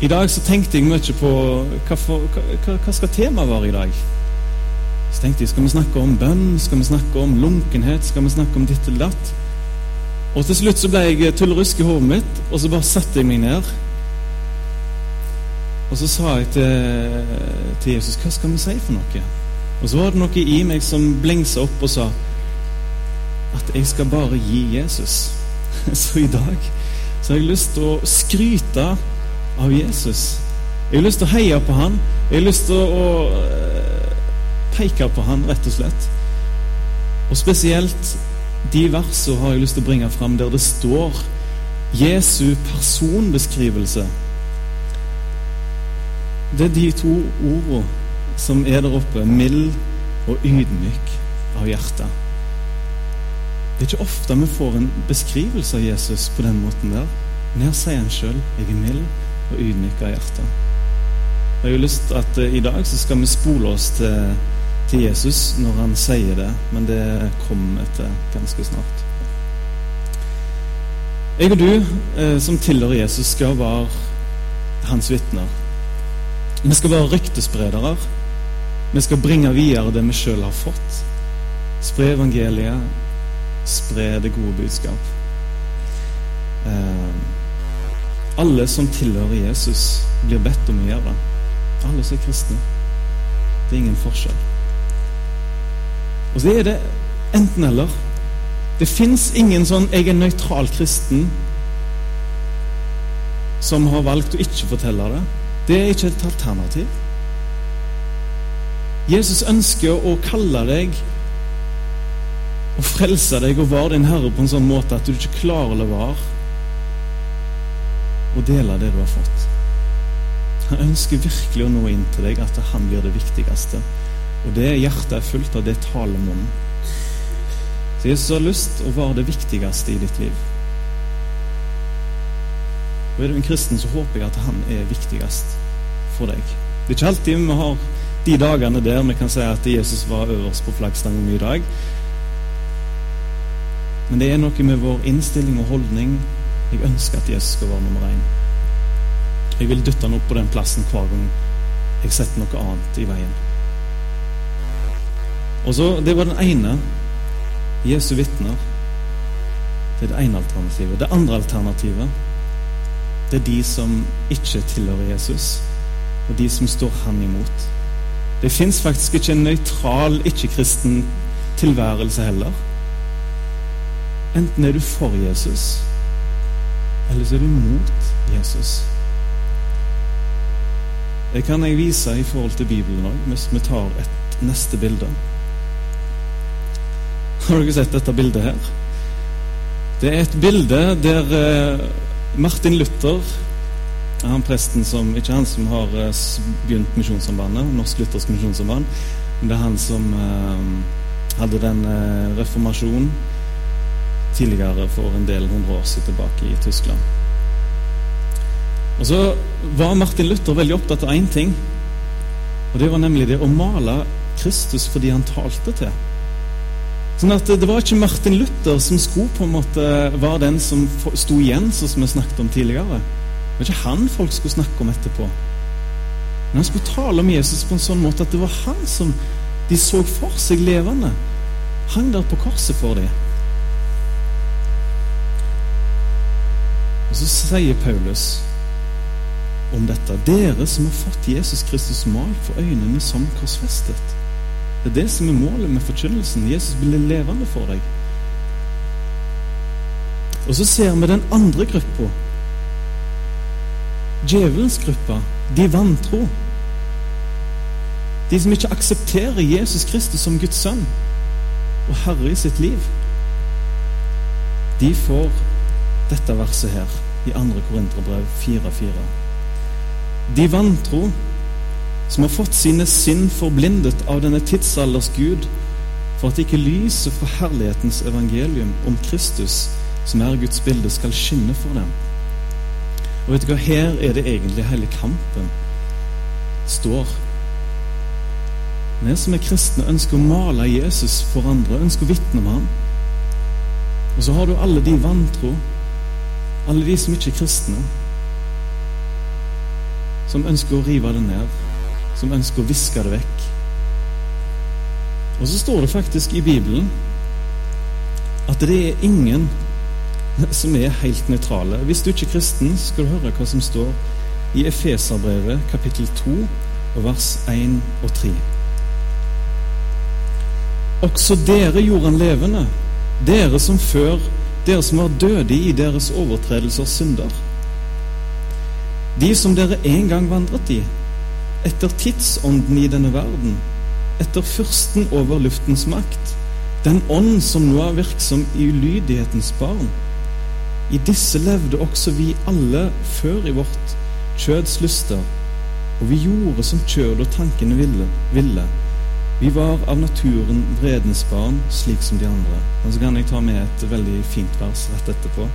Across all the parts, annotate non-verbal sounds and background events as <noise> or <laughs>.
I dag så tenkte jeg mye på hva, for, hva, hva skal temaet være i dag. Så tenkte jeg, Skal vi snakke om bønn? Skal vi snakke om lunkenhet? Skal vi snakke om ditt eller datt? Og til slutt så ble jeg tullerusk i hodet mitt, og så bare satte jeg meg ned. Og så sa jeg til, til Jesus Hva skal vi si for noe? Og så var det noe i meg som blingsa opp og sa at jeg skal bare gi Jesus. <laughs> Så i dag så har jeg lyst til å skryte av Jesus. Jeg har lyst til å heie på han. Jeg har lyst til å, eh, peke på han, rett og slett. Og spesielt de versene har jeg lyst til å bringe fram der det står Jesu personbeskrivelse. Det er de to ordene som er der oppe. Mild og ydmyk av hjertet. Det er ikke ofte vi får en beskrivelse av Jesus på den måten der. Men her sier han sjøl 'Jeg er mild og ydmyke av hjertet'. Jeg har lyst til at uh, i dag så skal vi spole oss til, til, Jesus når han sier det, men det kommer etter ganske snart. Jeg og du eh, som tilhører Jesus, skal være hans vitner. Vi skal være ryktespredere. Vi skal bringe videre det vi sjøl har fått. Spre evangeliet, spre det gode budskap. Eh, alle som tilhører Jesus, blir bedt om å gjøre det. Alle som er kristne. Det er ingen forskjell. Og så er det enten-eller. Det fins ingen sånn 'jeg er nøytral kristen' som har valgt å ikke fortelle det. Det er ikke et alternativ. Jesus ønsker å kalle deg og frelse deg og være din herre på en sånn måte at du ikke klarer å la være og dele det du har fått. Han ønsker virkelig å nå inn til deg, at han blir det viktigste. Og det hjertet er fullt av, det taler munnen. Så Jesus har lyst å være det viktigste i ditt liv. Og Er du en kristen, så håper jeg at han er viktigst for deg. Det er ikke alltid vi har de dagene der vi kan si at Jesus var øverst på flaggstangen i dag. Men det er noe med vår innstilling og holdning jeg ønsker at Jesus skal være nummer én. Jeg vil dytte han opp på den plassen hver gang jeg setter noe annet i veien. Og så, Det var den ene. Jesu vitner. Det er det ene alternativet. Det andre alternativet det er de som ikke tilhører Jesus, og de som står han imot. Det fins faktisk ikke en nøytral, ikke-kristen tilværelse heller. Enten er du for Jesus, eller så er du mot Jesus. Det kan jeg vise i forhold til Bibelen òg, hvis vi tar et neste bilde. Har dere sett dette bildet her? Det er et bilde der eh, Martin Luther han presten som, Ikke han som har eh, begynt Misjonssambandet, Norsk Luthersk Misjonssamband, men det er han som eh, hadde den reformasjonen tidligere for en del hundre år siden tilbake i Tyskland. Og så var Martin Luther veldig opptatt av én ting, og det var nemlig det å male Kristus fordi han talte til. Sånn at Det var ikke Martin Luther som skulle på en måte være den som sto igjen, sånn som vi snakket om tidligere. Det var ikke han folk skulle snakke om etterpå. Men han skulle tale om Jesus på en sånn måte at det var han som de så for seg levende. Hang der på korset for dem. Og så sier Paulus om dette Dere som har fått Jesus Kristus malt for øynene som korsfestet. Det er det som er målet med forkynnelsen. Jesus blir levende for deg. Og så ser vi den andre gruppa. Djevelens gruppe. De vantro. De som ikke aksepterer Jesus Kristus som Guds sønn og herre i sitt liv. De får dette verset her i 2. Korinterbrev 4.4. De vantro, som har fått sine sinn forblindet av denne tidsalders Gud, for at ikke lyset fra herlighetens evangelium om Kristus, som er Guds bilde, skal skinne for dem. Og vet du hva, Her er det egentlig hele kampen står. Vi som er kristne, ønsker å male Jesus for andre, ønsker å vitne om ham. Og så har du alle de vantro alle de som ikke er kristne. som ønsker å rive det ned, som ønsker å viske det vekk. Og så står det faktisk i Bibelen at det er ingen som er helt nøytrale. Hvis du ikke er kristen, skal du høre hva som står i Efeserbrevet kapittel 2 og vers 1 og 3. Også dere gjorde han levende, dere som før, dere som var døde i deres overtredelser og synder. De som dere en gang vandret i, etter tidsånden i denne verden, etter fyrsten over luftens makt, den ånd som nå er virksom i ulydighetens barn. I disse levde også vi alle før i vårt kjøds lyster, og vi gjorde som kjød og tankene ville. ville. Vi var av naturen vredens barn, slik som de andre. Og Så kan jeg ta med et veldig fint vers rett etterpå.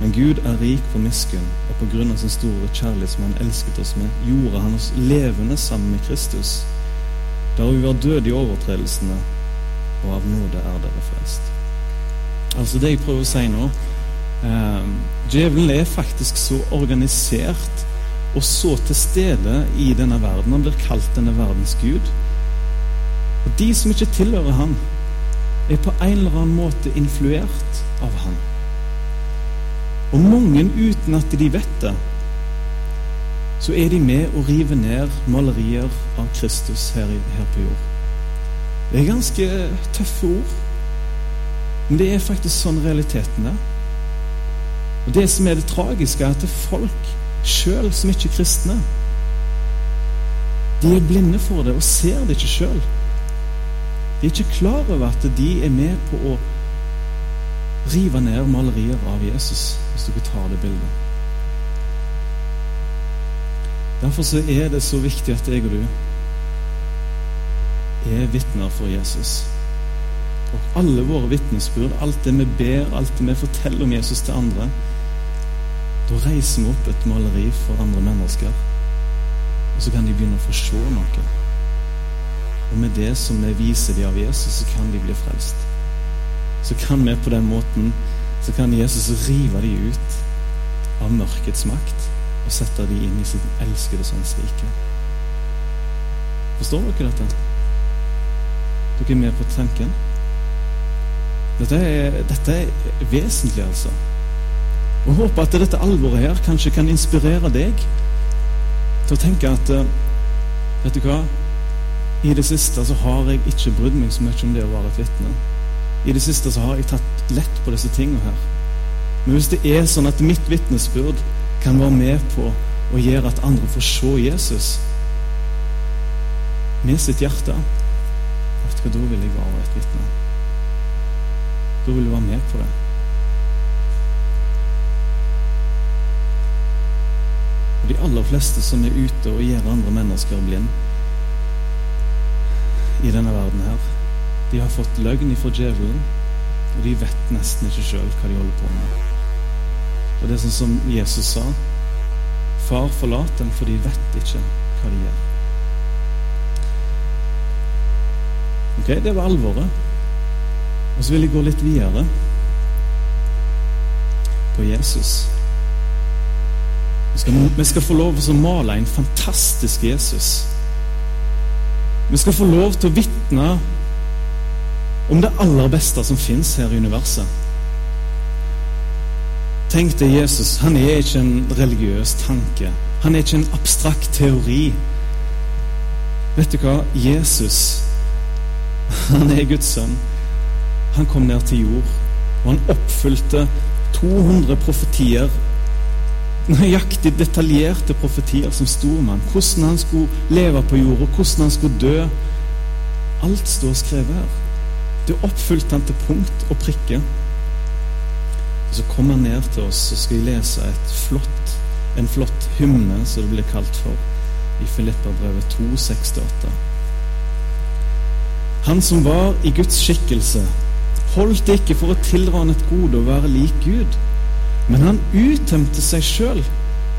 Men Gud er rik på miskunn, og på grunn av sin store kjærlighet som Han elsket oss med, gjorde Han oss levende sammen med Kristus. Da vi var døde i overtredelsene, og av nåde er dere frelst. Altså Det jeg prøver å si nå eh, Djevelen er faktisk så organisert og så til stede i denne verden. Han blir kalt denne verdens gud. Og de som ikke tilhører han, er på en eller annen måte influert av han. Og mange uten at de vet det, så er de med å rive ned malerier av Kristus her, her på jord. Det er ganske tøffe ord, men det er faktisk sånn realiteten er. Og Det som er det tragiske, er at det er folk sjøl som ikke er kristne, de er blinde for det og ser det ikke sjøl. De er ikke klar over at de er med på å rive ned malerier av Jesus, hvis dere tar det bildet. Derfor så er det så viktig at jeg og du er vitner for Jesus. Og alle våre vitnesbyrd, alt det vi ber, alt det vi forteller om Jesus til andre, da reiser vi opp et maleri for andre mennesker. Og så kan de begynne å få se noe. Og med det som vi viser dem av Jesus, så kan de bli frelst. Så kan vi på den måten så kan Jesus rive dem ut av mørkets makt og sette dem inn i sitt elskede sønns rike. Forstår dere dette? Dere er med på tanken? Dette er, dette er vesentlig, altså. Og jeg håper at dette alvoret her kanskje kan inspirere deg til å tenke at eh, Vet du hva? I det siste så har jeg ikke brydd meg så mye om det å være et vitne. I det siste så har jeg tatt lett på disse tingene her. Men hvis det er sånn at mitt vitnesbyrd kan være med på å gjøre at andre får se Jesus med sitt hjerte, vet du hva, da vil jeg være et vitne. Da vil jeg være med på det. De aller fleste som er ute og gjør andre mennesker blind i denne verden her, de har fått løgn ifra djevelen, og de vet nesten ikke sjøl hva de holder på med. Og det er sånn som Jesus sa Far, forlat dem, for de vet ikke hva de gjør. Ok, det var alvoret. Og så vil jeg gå litt videre på Jesus. Vi skal, vi skal få lov til å male en fantastisk Jesus. Vi skal få lov til å vitne om det aller beste som fins her i universet. Tenk deg Jesus. Han er ikke en religiøs tanke. Han er ikke en abstrakt teori. Vet du hva? Jesus, han er Guds sønn. Han kom ned til jord, og han oppfylte 200 profetier. Nøyaktig detaljerte profetier som stormann. Hvordan han skulle leve på jorda, hvordan han skulle dø. Alt står skrevet her. Det oppfylte han til punkt og prikke. Og Så kommer han ned til oss, og skal jeg lese flott, en flott hymne, som det blir kalt for, i Filipperbrevet 2,6-8. Han som var i Guds skikkelse, holdt det ikke for å tilrane et gode å være lik Gud, men han uttømte seg sjøl,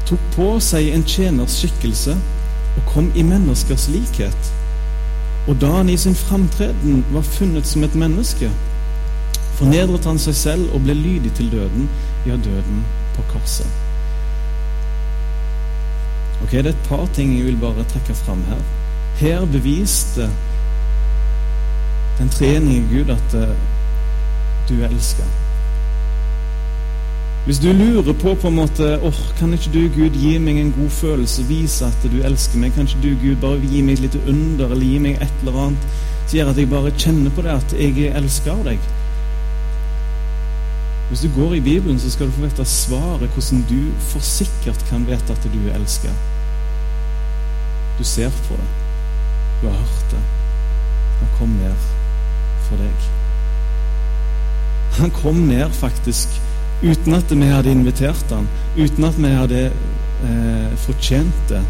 tok på seg en tjeners skikkelse og kom i menneskers likhet. Og da han i sin framtreden var funnet som et menneske, fornedret han seg selv og ble lydig til døden, ja, døden på korset. Ok, Det er et par ting jeg vil bare trekke fram her. Her beviste den treenige Gud at uh, du er elska. Hvis du lurer på på en måte oh, Kan ikke du, Gud, gi meg en god følelse, vise at du elsker meg? Kan ikke du, Gud, bare gi meg et lite under, eller gi meg et eller annet som gjør at jeg bare kjenner på det, at jeg elsker deg? Hvis du går i Bibelen, så skal du få vite svaret, hvordan du for sikkert kan vite at du er elsket. Du ser på det. Du har hørt det. Han kom ned for deg. Han kom ned faktisk uten at vi hadde invitert han, uten at vi hadde eh, fortjent det.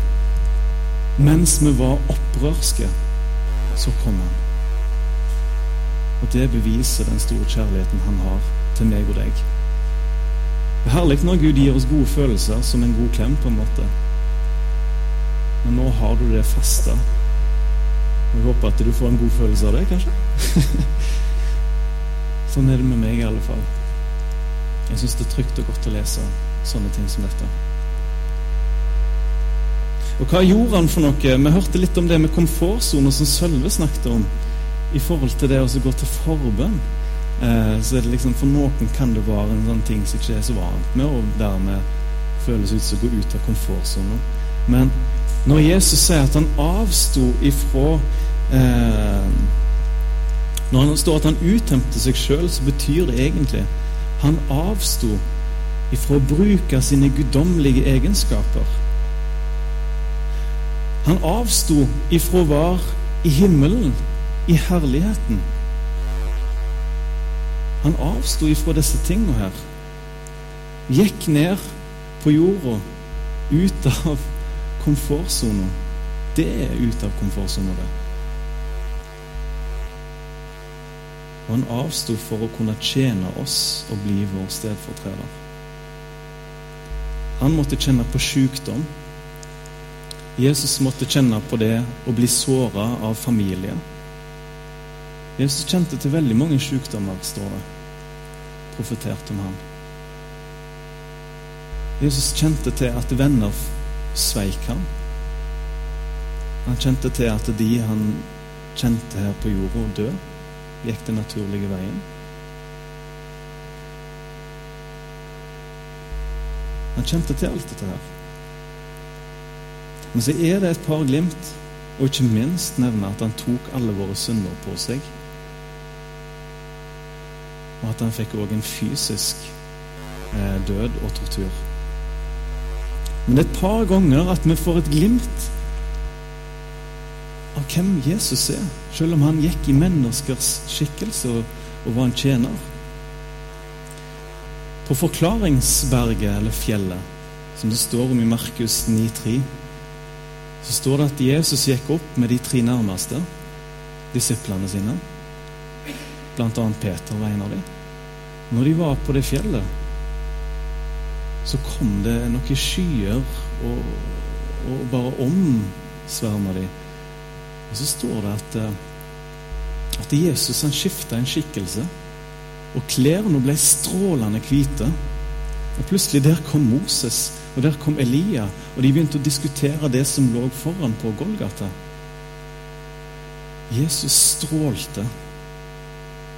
Mens vi var opprørske, så kom han. Og det beviser den store kjærligheten han har til meg og deg. Det er herlig når Gud gir oss gode følelser som en god klem, på en måte. Men nå har du det faste. Og jeg håper at du får en god følelse av det, kanskje. <laughs> sånn er det med meg, i alle fall. Jeg syns det er trygt og godt å lese sånne ting som dette. Og hva gjorde han for noe? Vi hørte litt om det med komfortsoner, som Sølve snakket om. I forhold til det å gå til forbønn. Eh, så er det liksom, For noen kan det være en sånn ting som ikke er så vant med, og dermed føles ut som å gå ut av komfortsonen. Men når Jesus sier at han avsto ifra eh, Når han står at han uttømte seg sjøl, så betyr det egentlig han avsto ifra å bruke sine guddommelige egenskaper. Han avsto ifra å være i himmelen, i herligheten. Han avsto ifra disse tingene her. Gikk ned på jorda, ut av komfortsona. Det er ut av komfortsona, det. Og han avsto for å kunne tjene oss og bli vår stedfortreder. Han måtte kjenne på sykdom. Jesus måtte kjenne på det å bli såra av familie. Jesus kjente til veldig mange sykdommer, står det. Profetert om ham. Jesus kjente til at venner sveik ham. Han kjente til at de han kjente her på jorda, døde gikk den naturlige veien. Han kjente til alt dette her. Men så er det et par glimt, og ikke minst nevne at han tok alle våre synder på seg. Og at han fikk òg en fysisk eh, død og tortur. Men det er et par ganger at vi får et glimt hvem Jesus er, selv om han gikk i menneskers skikkelse og, var en tjener. På forklaringsberget, eller fjellet, som det står om i Markus 9,3, så står det at Jesus gikk opp med de tre nærmeste, disiplene sine. Annet Peter var en av dem. Når de var på det fjellet, så kom det noen skyer og, og bare omsverma dem og så står det at, eh, at Jesus han skifta en skikkelse, og klærne ble strålende hvite. Og Plutselig der kom Moses, og der kom Elia, og de begynte å diskutere det som lå foran på Golgata. Jesus strålte,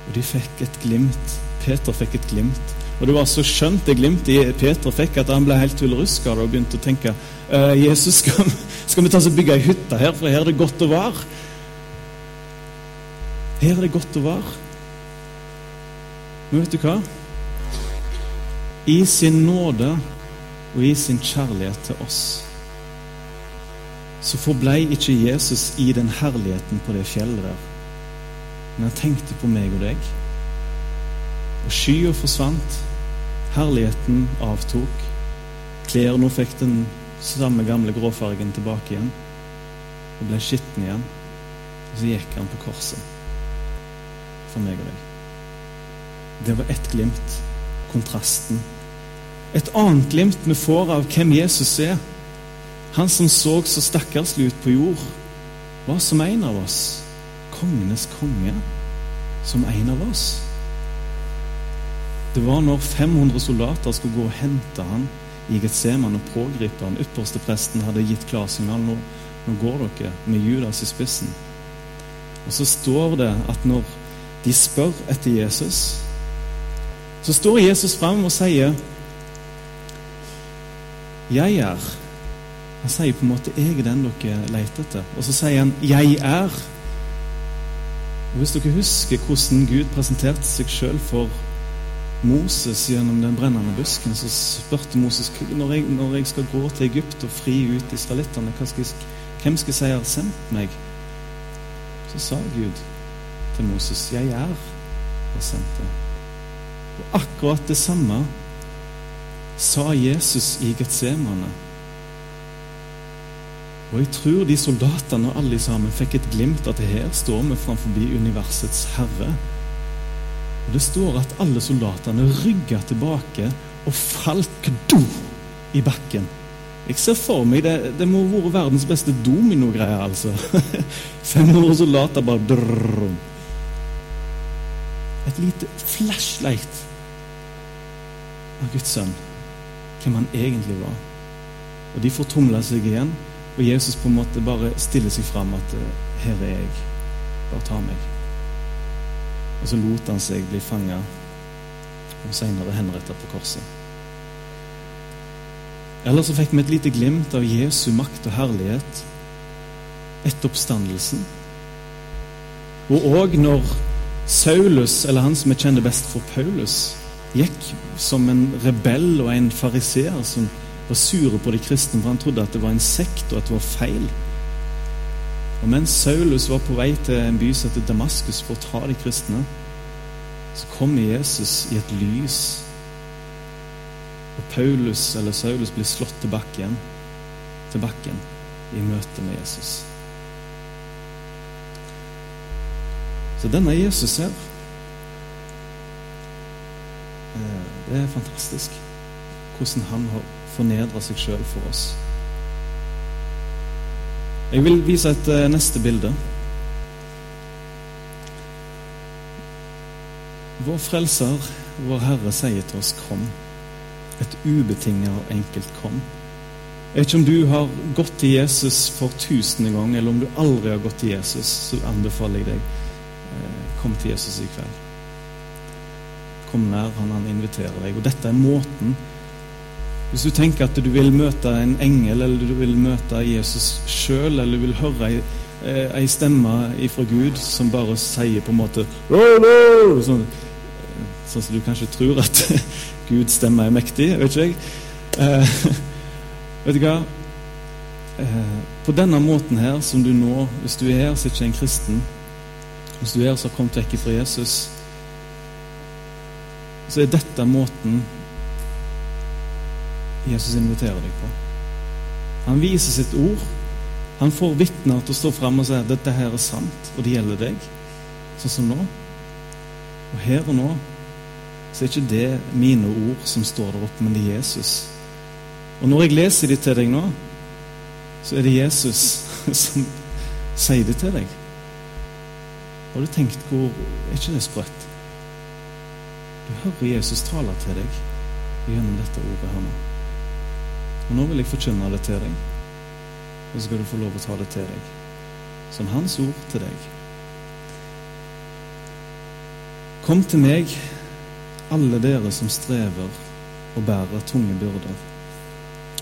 og de fikk et glimt. Peter fikk et glimt. Og det var så skjønt det glimtet Peter fikk, at han ble helt tullruska og begynte å tenke «Eh, Jesus, skal, skal vi ta oss og bygge ei hytte her, for her er det godt å være? Her er det godt å være. Men vet du hva? I sin nåde og i sin kjærlighet til oss så forblei ikke Jesus i den herligheten på det fjellet der. Men han tenkte på meg og deg. Og skya forsvant. Herligheten avtok. Klærne fikk den samme gamle gråfargen tilbake igjen og ble skitten igjen. Og så gikk han på korset for meg og deg. Det var ett glimt. Kontrasten. Et annet glimt vi får av hvem Jesus er. Han som så så stakkarslig ut på jord, var som en av oss. Kongenes konge. Som en av oss. Det var når 500 soldater skulle gå og hente han i Getseman og pågripe han. Ypperste presten hadde gitt klarsignal. Nå, nå går dere med Judas i spissen. Og så står det at når de spør etter Jesus, så står Jesus fram og sier 'Jeg er'. Han sier på en måte 'Jeg er den dere leter etter'. Og så sier han 'Jeg er'. Og Hvis dere husker hvordan Gud presenterte seg sjøl for Moses gjennom den brennende busken, så spurte Moses når jeg, når jeg skal gå til Egypt og fri ut israelittene, hvem skal jeg si har sendt meg? Så sa Gud til Moses, 'Jeg er har sendt deg'. Og akkurat det samme sa Jesus i Getsemane. Og jeg tror de soldatene og alle sammen fikk et glimt at her står vi framfor universets herre. Og Det står at alle soldatene rygga tilbake og falt do i bakken. Jeg ser for meg det, det må ha vært verdens beste dominogreie, altså. <laughs> 500 soldater bare drrr. Et lite flashlight av Guds sønn, hvem han egentlig var. Og de fortumla seg igjen. Og Jesus på en måte bare stiller seg fram at eh, 'Her er jeg. Bare ta meg'. Og så lot han seg bli fanga, og senere henretta på korset. Eller så fikk vi et lite glimt av Jesu makt og herlighet etter oppstandelsen. Og òg når Saulus, eller han som vi kjenner best for Paulus, gikk som en rebell og en fariseer som var sure på de kristne, for han trodde at det var en sekt, og at det var feil. Og mens Saulus var på vei til en by som heter Damaskus for å ta de kristne, så kommer Jesus i et lys. Og Paulus, eller Saulus, blir slått til bakken, til bakken i møte med Jesus. Så denne Jesus her eh, Det er fantastisk hvordan han har fornedra seg sjøl for oss. Jeg vil vise et uh, neste bilde. Vår Frelser, vår Herre, sier til oss 'kom'. Et ubetinget og enkelt 'kom'. Jeg vet ikke om du har gått til Jesus for tusende gang, eller om du aldri har gått til Jesus, så anbefaler jeg deg eh, kom til Jesus i kveld. Kom nær han, han inviterer deg. Og dette er måten hvis du tenker at du vil møte en engel, eller du vil møte Jesus sjøl, eller du vil høre ei, eh, ei stemme ifra Gud som bare sier på en måte sånn, sånn som du kanskje tror at <laughs> Guds stemme er mektig, vet ikke jeg. Eh, <laughs> vet du hva? Eh, på denne måten her, som du nå Hvis du er her, er ikke en kristen. Hvis du er her som har kommet vekk fra Jesus, så er dette måten Jesus inviterer deg på. Han viser sitt ord. Han får vitner til å stå fram og si at dette her er sant, og det gjelder deg. Sånn som nå. Og her og nå så er ikke det mine ord som står der oppe, men det er Jesus. Og når jeg leser de til deg nå, så er det Jesus <laughs> som sier det til deg. Har du tenkt hvor Er ikke det sprøtt? Du hører Jesus tale til deg gjennom dette ordet her nå. Og nå vil jeg forkynne det til deg, og så skal du få lov å ta det til deg. Som Hans ord til deg. Kom til meg, alle dere som strever og bærer tunge byrder,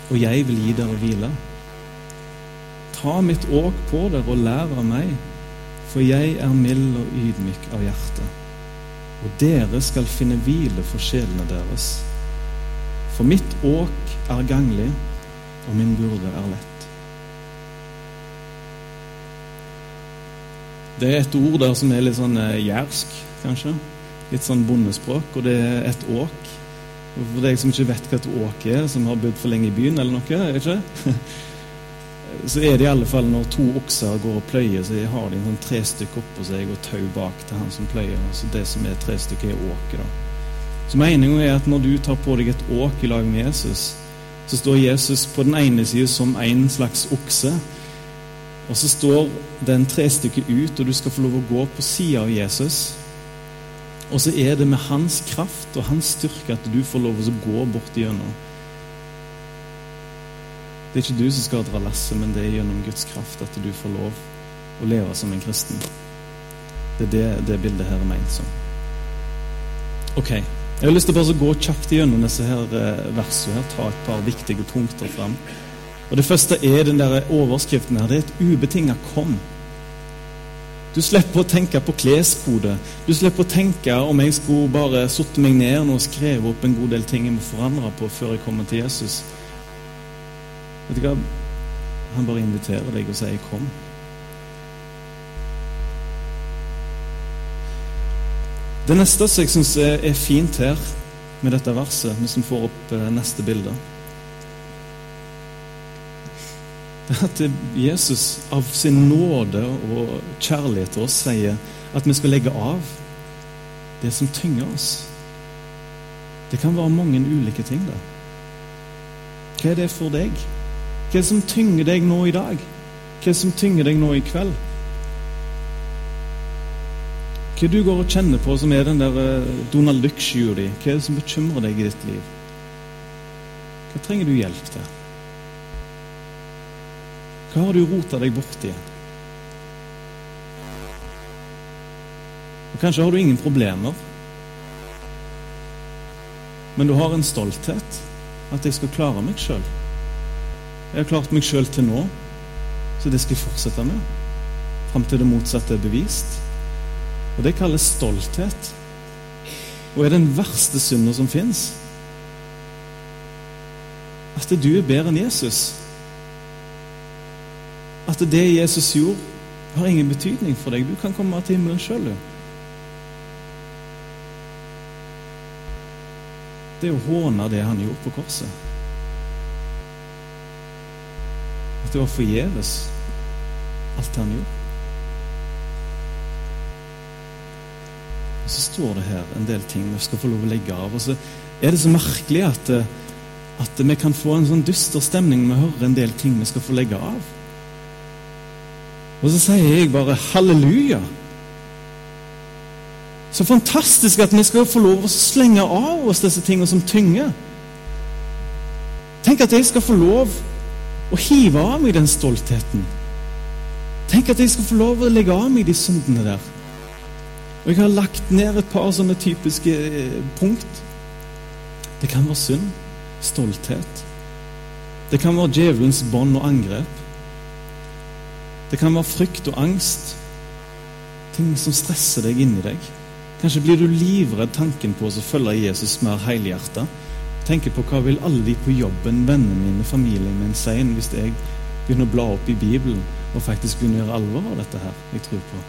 og jeg vil gi dere hvile. Ta mitt åk på dere og lær av meg, for jeg er mild og ydmyk av hjerte. Og dere skal finne hvile for sjelene deres. For mitt åk er ganglig, og min burde er lett. Det er et ord der som er litt sånn eh, jærsk, kanskje. Litt sånn bondespråk, og det er et åk. Og For deg som ikke vet hva et åk er, som har bodd for lenge i byen eller noe, ikke? <laughs> så er det i alle fall når to okser går og pløyer, så har de en sånn tre stykker oppå seg og tau bak til han som pløyer. Så det som er tre stykker, er åket. da. Så meningen er at når du tar på deg et åk i lag med Jesus, så står Jesus på den ene siden som en slags okse. Og så står den trestykket ut, og du skal få lov å gå på sida av Jesus. Og så er det med hans kraft og hans styrke at du får lov å gå bort igjennom. Det er ikke du som skal dra lasset, men det er gjennom Guds kraft at du får lov å leve som en kristen. Det er det, det bildet her er ment som. Ok, Jeg har lyst til å gå kjapt gjennom disse her eh, versene her, ta et par viktige punkter fram. Og Det første er den der overskriften her. Det er et ubetinga 'kom'. Du slipper å tenke på kleskode. Du slipper å tenke om jeg skulle bare satt meg ned og skrevet opp en god del ting jeg må forandre på før jeg kommer til Jesus. Vet du hva? Han bare inviterer deg og sier 'kom'. Det neste som jeg syns er fint her med dette verset, hvis vi får opp eh, neste bilde Det er at Jesus av sin nåde og kjærlighet til oss sier at vi skal legge av det som tynger oss. Det kan være mange ulike ting, det. Hva er det for deg? Hva er det som tynger deg nå i dag? Hva er det som tynger deg nå i kveld? Hva du går og kjenner på som er den der eh, Donald Duck-skya di? Hva er det som bekymrer deg i ditt liv? Hva trenger du hjelp til? Hva har du rota deg borti? Og Kanskje har du ingen problemer, men du har en stolthet. At jeg skal klare meg sjøl. Jeg har klart meg sjøl til nå, så det skal jeg fortsette med. Fram til det motsatte er bevist. Og Det kalles stolthet. Og er den verste synda som fins. At du er bedre enn Jesus. At det Jesus gjorde, har ingen betydning for deg. Du kan komme til himmelen sjøl, du. Det er å håne det han gjorde på korset. At det var forgjeves, alt han gjorde. Så står det her en del ting vi skal få lov å legge av. Og så er det så merkelig at, eh, at vi kan få en sånn dyster stemning når vi hører en del ting vi skal få legge av. Og så sier jeg bare halleluja. Så fantastisk at vi skal få lov å slenge av oss disse tingene som tynger. Tenk at jeg skal få lov å hive av meg den stoltheten. Tenk at jeg skal få lov å legge av meg de syndene der. Og jeg har lagt ned et par sånne typiske eh, punkt. Det kan være synd, stolthet. Det kan være djevelens bånd og angrep. Det kan være frykt og angst. Ting som stresser deg inni deg. Kanskje blir du livredd tanken på å følge Jesus mer helhjertet. Tenker på hva vil alle de på jobben, vennene mine, familien min si hvis jeg begynner å bla opp i Bibelen og faktisk begynner å gjøre alvor av dette her jeg tror på.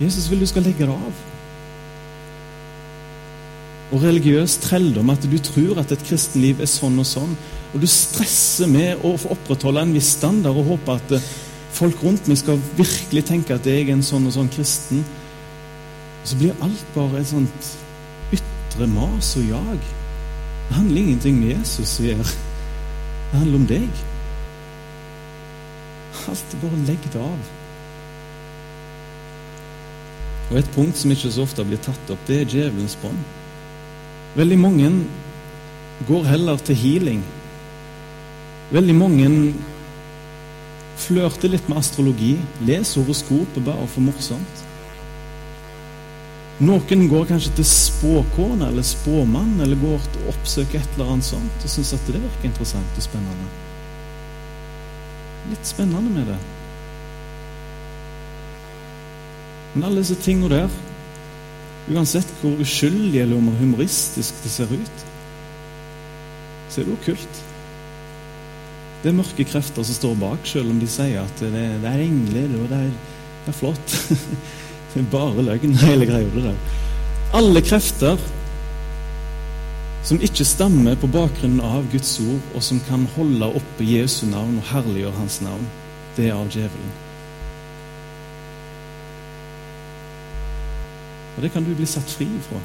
Jesus vil du skal legge det av. Og religiøs trelldom, at du tror at et kristenliv er sånn og sånn, og du stresser med å opprettholde en viss standard og håper at eh, folk rundt meg skal virkelig tenke at jeg er en sånn og sånn kristen. Og så blir alt bare et sånt ytre mas og jag. Det handler ingenting med Jesus å gjøre. Det handler om deg. Alt bare legg det av. Og Et punkt som ikke så ofte blir tatt opp, det er djevelens bånd. Veldig mange går heller til healing. Veldig mange flørter litt med astrologi, leser horoskopet bare for morsomt. Noen går kanskje til spåkone eller spåmann, eller går til å oppsøke et eller annet sånt og syns at det virker interessant og spennende. Litt spennende med det. Men alle disse tingene der, uansett hvor uskyldig eller humoristisk det ser ut, så er det okkult. Det er mørke krefter som står bak, selv om de sier at det, det er engler og det er, det er flott. <laughs> det er bare løgn, hele greia. det der. Alle krefter som ikke stammer på bakgrunnen av Guds ord, og som kan holde oppe Jesu navn og herliggjøre Hans navn, det er av djevelen. Og det kan du bli satt fri ifra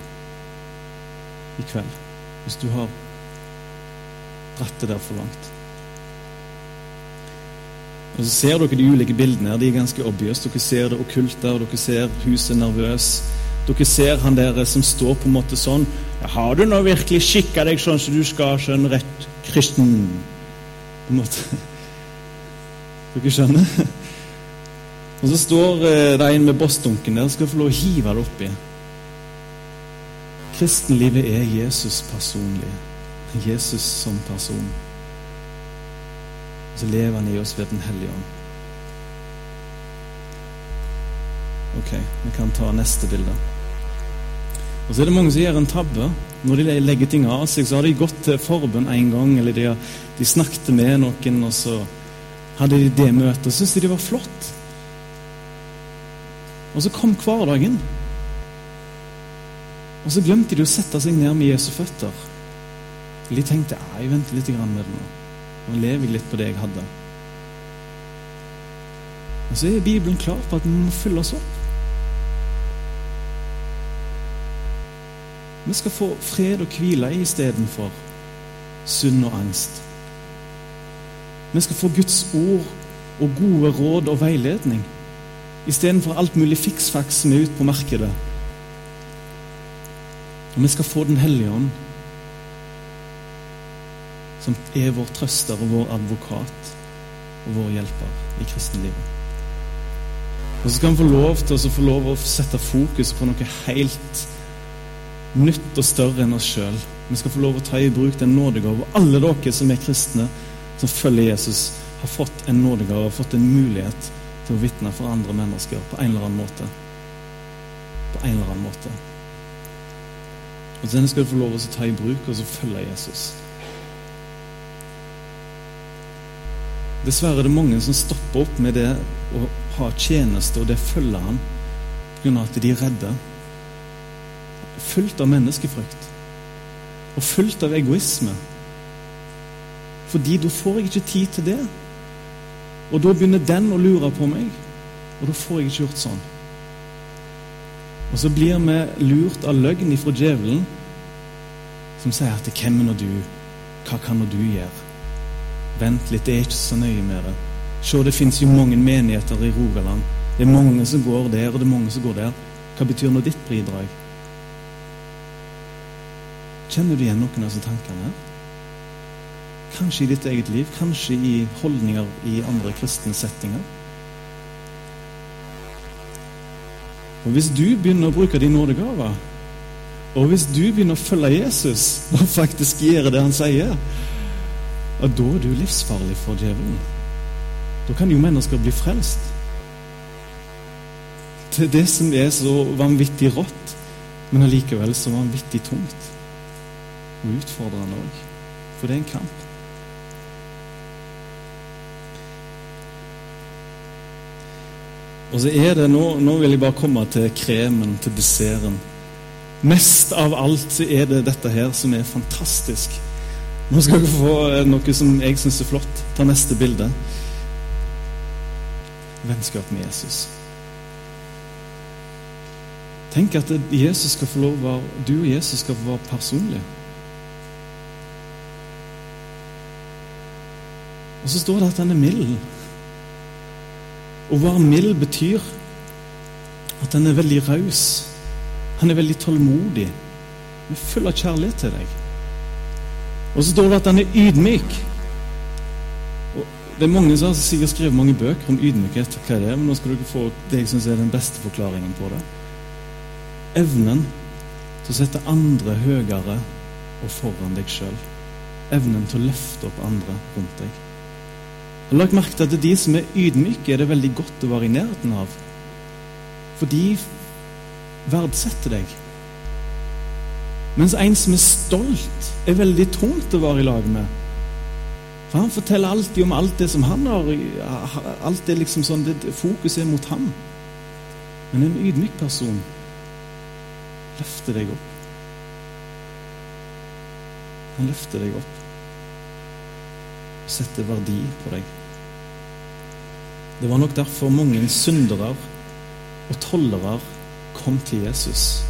i kveld, hvis du har dratt det der for langt. Og Så ser dere de ulike bildene. her, De er ganske obvious. Dere ser det okkulte, og dere ser huset nervøs. Dere ser han der som står på en måte sånn Har du nå virkelig skikka deg sånn som du skal skjønne rett kristen? På en måte. <laughs> Dere skjønner? Og så står eh, det en med bossdunken der og skal få lov å hive det oppi. Kristenlivet er Jesus personlig. Jesus som person. Og så lever han i oss ved Den hellige ånd. Ok, vi kan ta neste bilde. Og så er det mange som gjør en tabbe. Når de legger ting av seg, så har de gått til forbund en gang, eller de, har, de snakket med noen, og så hadde de det møtet, og syntes de det var flott. Og så kom hverdagen. Og så glemte de å sette seg ned med Jesu føtter. De tenkte jeg venter litt med det nå. Nå lever jeg litt på det jeg hadde. Og så er Bibelen klar på at vi må fylle oss opp. Vi skal få fred og hvile istedenfor sunn og angst. Vi skal få Guds ord og gode råd og veiledning istedenfor alt mulig fiksfaks som er ute på markedet. Og vi skal få Den hellige ånd, som er vår trøster og vår advokat og vår hjelper i kristenlivet. Og så skal vi få lov til å få lov å sette fokus på noe helt nytt og større enn oss sjøl. Vi skal få lov å ta i bruk den nådegave. Alle dere som er kristne, som følger Jesus, har fått en nådegave, har fått en mulighet til å vitne for andre mennesker på en eller annen måte. På en eller annen måte. Og Den skal du få lov å ta i bruk og så følge Jesus. Dessverre er det mange som stopper opp med det å ha tjeneste, og det følger han pga. at de er redde fullt av menneskefrykt og fullt av egoisme. Fordi da får jeg ikke tid til det. Og da begynner den å lure på meg, og da får jeg ikke gjort sånn. Og så blir vi lurt av løgn ifra djevelen, som sier at 'Hvem er nå du? Hva kan nå du gjøre?' Vent litt, det er ikke så nøye med det. Se, det fins jo mange menigheter i Rogaland. Det er mange som går der, og det er mange som går der. Hva betyr nå ditt bidrag? Kjenner du igjen noen av disse tankene? Kanskje i ditt eget liv, kanskje i holdninger i andre kristne settinger. Og Hvis du begynner å bruke din nådegave, og hvis du begynner å følge Jesus og <laughs> faktisk gjøre det han sier, da er du livsfarlig for djevelen. Da kan jo mennesker bli frelst. Til det som er så vanvittig rått, men allikevel så vanvittig tungt og utfordrende òg. For det er en kamp. Og så er det nå, nå vil jeg bare komme til kremen, til desserten. Mest av alt er det dette her som er fantastisk. Nå skal dere få eh, noe som jeg syns er flott. Ta neste bilde. Vennskap med Jesus. Tenk at Jesus skal få lov å du og Jesus skal få være personlige. Og så står det at han er mild. Å være mild betyr at han er veldig raus. Han er veldig tålmodig. Han er full av kjærlighet til deg. Og så står det at han er ydmyk. Og det er Mange som har sikkert skrevet mange bøker om ydmykhet, hva er men nå skal dere få det jeg syns er den beste forklaringen på det. Evnen til å sette andre høyere og foran deg sjøl. Evnen til å løfte opp andre rundt deg. Har lagt merke til at de som er ydmyke, er det veldig godt å være i nærheten av. For de verdsetter deg. Mens en som er stolt, er veldig tungt å være i lag med. For han forteller alltid om alt det som han har. Alt det liksom sånn, det Fokuset er mot ham. Men en ydmyk person løfter deg opp. Han løfter deg opp. og Setter verdi på deg. Det var nok derfor mange syndere og tollere kom til Jesus.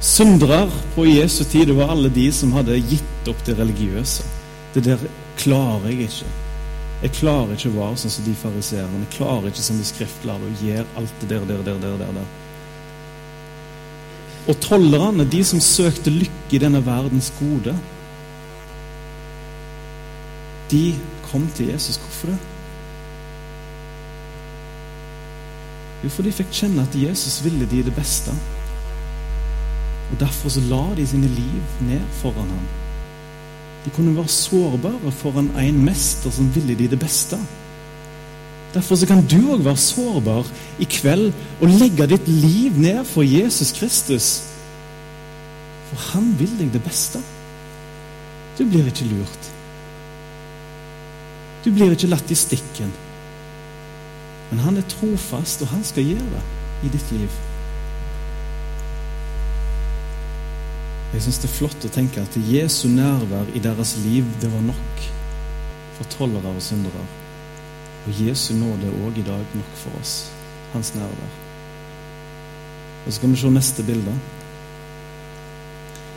Syndere på Jesu tid det var alle de som hadde gitt opp det religiøse. Det der klarer jeg ikke. Jeg klarer ikke å være sånn som de fariseerne. Jeg klarer ikke som de skriftlærde og gjør alt det der, der, der, der, der. og tollerne, de som søkte lykke i denne verdens gode, de kom til Jesus. Hvorfor det? Jo, for de fikk kjenne at Jesus ville de det beste. Og Derfor så la de sine liv ned foran ham. De kunne være sårbare foran en mester som ville de det beste. Derfor så kan du òg være sårbar i kveld og legge ditt liv ned for Jesus Kristus. For han vil deg det beste. Du blir ikke lurt. Du blir ikke latt i stikken. Men han er trofast, og han skal gjøre i ditt liv. Jeg syns det er flott å tenke at Jesu nærvær i deres liv, det var nok for tollere og syndere. Og Jesu nåde er òg i dag nok for oss. Hans nærvær. Og Så skal vi se neste bilde.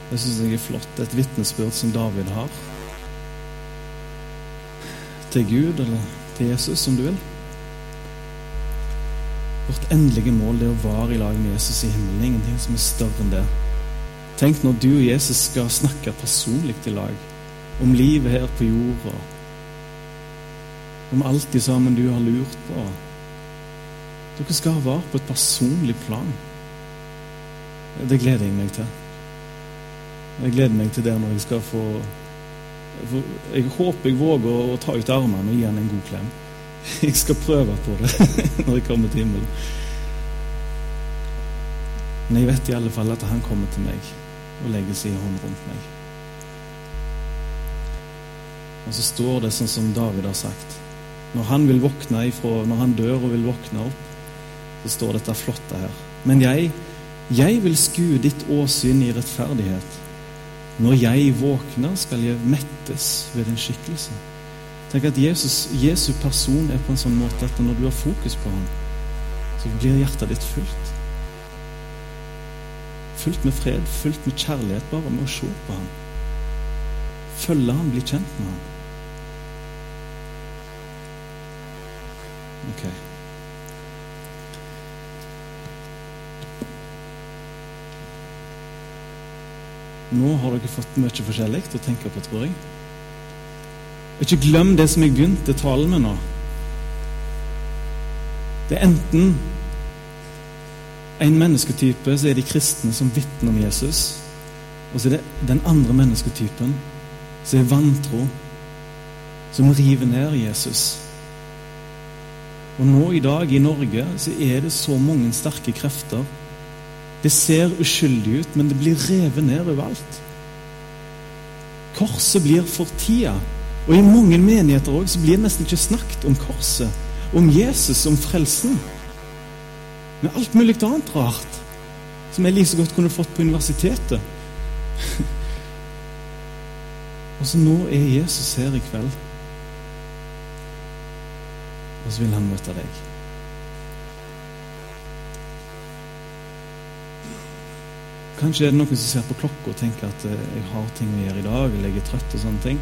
Det syns jeg er flott. Et vitnesbyrd som David har. Til Gud, eller til Jesus, som du vil. Vårt endelige mål er å være i lag med Jesus i himmelen. Ingenting som er større enn det. Tenk når du og Jesus skal snakke personlig i lag om livet her på jorda. Om alt de sammen du har lurt på. Dere skal ha vare på et personlig plan. Det gleder jeg meg til. Jeg gleder meg til det når jeg skal få Jeg håper jeg våger å ta ut armene og gi han en god klem. <laughs> Jeg skal prøve på det <laughs> når jeg kommer til himmelen. Men jeg vet i alle fall at han kommer til meg og legger sin hånd rundt meg. Og så står det sånn som David har sagt. Når han vil våkne ifra, når han dør og vil våkne opp, så står dette flotte her. Men jeg, jeg vil skue ditt åsyn i rettferdighet. Når jeg våkner, skal jeg mettes ved din skikkelse. Tenk at Jesus, Jesu person er på en sånn måte at når du har fokus på ham, så blir hjertet ditt fullt. Fullt med fred, fullt med kjærlighet, bare med å se på ham. Følge ham, bli kjent med ham. Ok. Nå har dere fått mye forskjellig å tenke på, tror jeg. Ikke glem det som jeg begynte talen med nå. Det er enten en mennesketype, så er de kristne som vitner om Jesus. Og så er det den andre mennesketypen, som er vantro, som river ned Jesus. Og nå i dag i Norge så er det så mange sterke krefter. Det ser uskyldig ut, men det blir revet ned overalt. Korset blir for tida. Og i mange menigheter også, så blir det nesten ikke snakket om korset, om Jesus, om frelsen. Men alt mulig annet rart som jeg like så godt kunne fått på universitetet. <laughs> Og så nå er Jesus her i kveld. Og så vil han møte deg. Kanskje er det noen som ser på klokka og tenker at eh, jeg har ting å gjøre i dag, eller jeg er trøtt og sånne ting.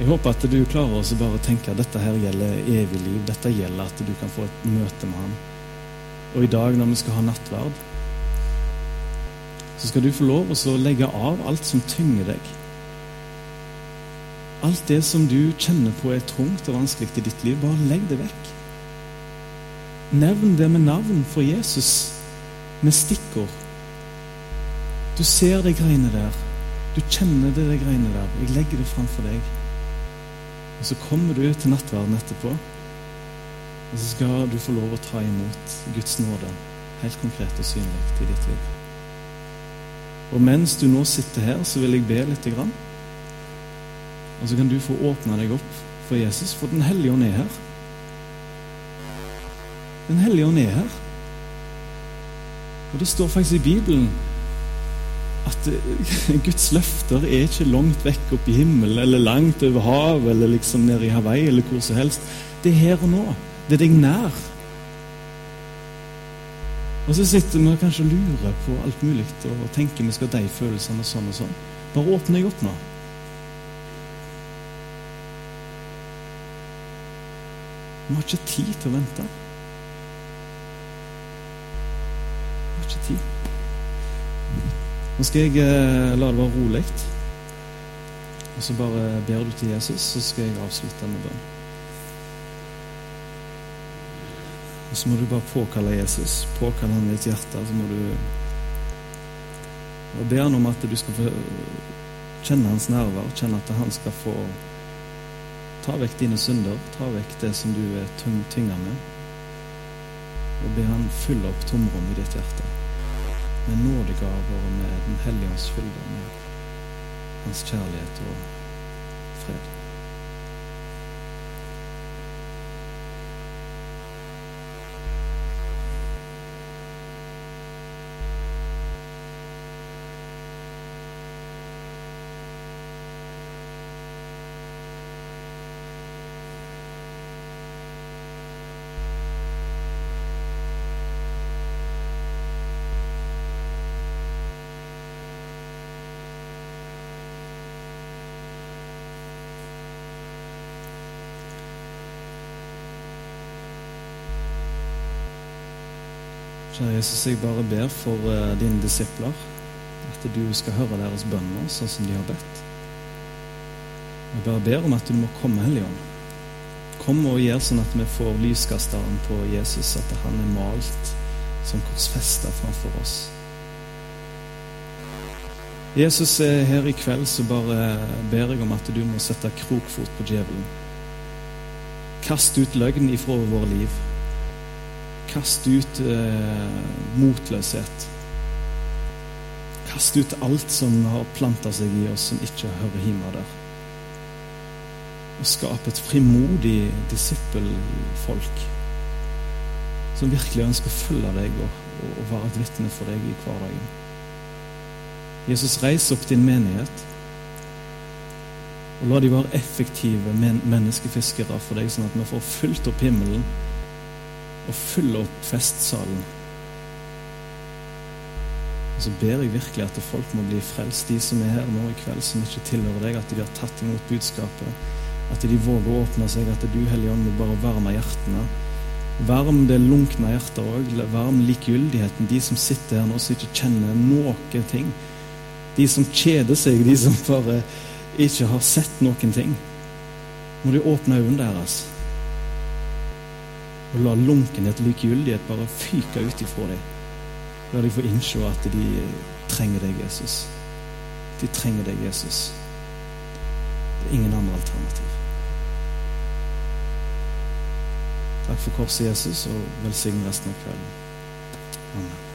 Jeg håper at du klarer å bare tenke at dette her gjelder evig liv. Dette gjelder at du kan få et møte med ham. Og i dag når vi skal ha nattverd, så skal du få lov å legge av alt som tynger deg. Alt det som du kjenner på er tungt og vanskelig i ditt liv, bare legg det vekk. Nevn det med navn for Jesus med stikkord. Du ser de greiene der. Du kjenner det, de greiene der. Jeg legger det framfor deg. Og så kommer du til nattverden etterpå, og så skal du få lov å ta imot Guds nåde helt konkret og synlig i ditt liv. Og mens du nå sitter her, så vil jeg be lite grann. Og så kan du få åpne deg opp for Jesus, for Den hellige ånd er her. Den hellige ånd er her. Og Det står faktisk i Bibelen at eh, <laughs> Guds løfter er ikke langt vekk oppe i himmelen eller langt over havet eller liksom nede i Hawaii eller hvor som helst. Det er her og nå. Det er deg nær. Og så sitter vi og kanskje lurer på alt mulig og tenker vi skal ha de følelsene sånn og sånn. Bare åpne deg opp nå. Vi har ikke tid til å vente. Vi har ikke tid. Nå skal jeg eh, la det være rolig. Og så bare ber du til Jesus, så skal jeg avslutte med bønn. Og så må du bare påkalle Jesus. Påkalle han i ditt hjerte. Så må du og be han om at du skal få kjenne hans nerver. kjenne at han skal få ta vekk dine synder, ta vekk det som du er tynga med. Og be han fylle opp tomrommet i ditt hjerte med nådegaver og med Den hellige ånds fylde, med hans kjærlighet og fred. Kjære Jesus, jeg bare ber for uh, dine disipler at du skal høre deres bønner sånn som de har bedt. Jeg bare ber om at du må komme, Hellige Ånd. Kom og gjør sånn at vi får lyskasteren på Jesus, at han er malt som korsfesta framfor oss. Jesus er her i kveld, så bare ber jeg om at du må sette krokfot på djevelen. Kast ut løgn ifra våre liv. Kast ut eh, motløshet. Kast ut alt som har planta seg i oss, som ikke hører hjemme der. Og skap et frimodig disippelfolk som virkelig ønsker å følge deg og, og være et vitne for deg i hverdagen. Jesus, reis opp din menighet. Og la de være effektive men menneskefiskere for deg, sånn at vi får fylt opp himmelen og fylle opp festsalen. Og så ber jeg virkelig at folk må bli frelst, de som er her nå i kveld, som ikke tilhører deg, at de har tatt imot budskapet. At de våger å åpne seg, at du, Hellige Ånd, må bare varme hjertene. Varm det lunkne hjertet òg. Varm likegyldigheten. De som sitter her nå som ikke kjenner noen ting. De som kjeder seg, de som bare ikke har sett noen ting. Må de åpne øynene deres og la lunkenhet og likegyldighet bare fyke ut ifra dem. La deg få innse at de trenger deg, Jesus. De trenger deg, Jesus. Det er ingen andre alternativ. Takk for korset, Jesus, og velsign resten av kvelden. Amen.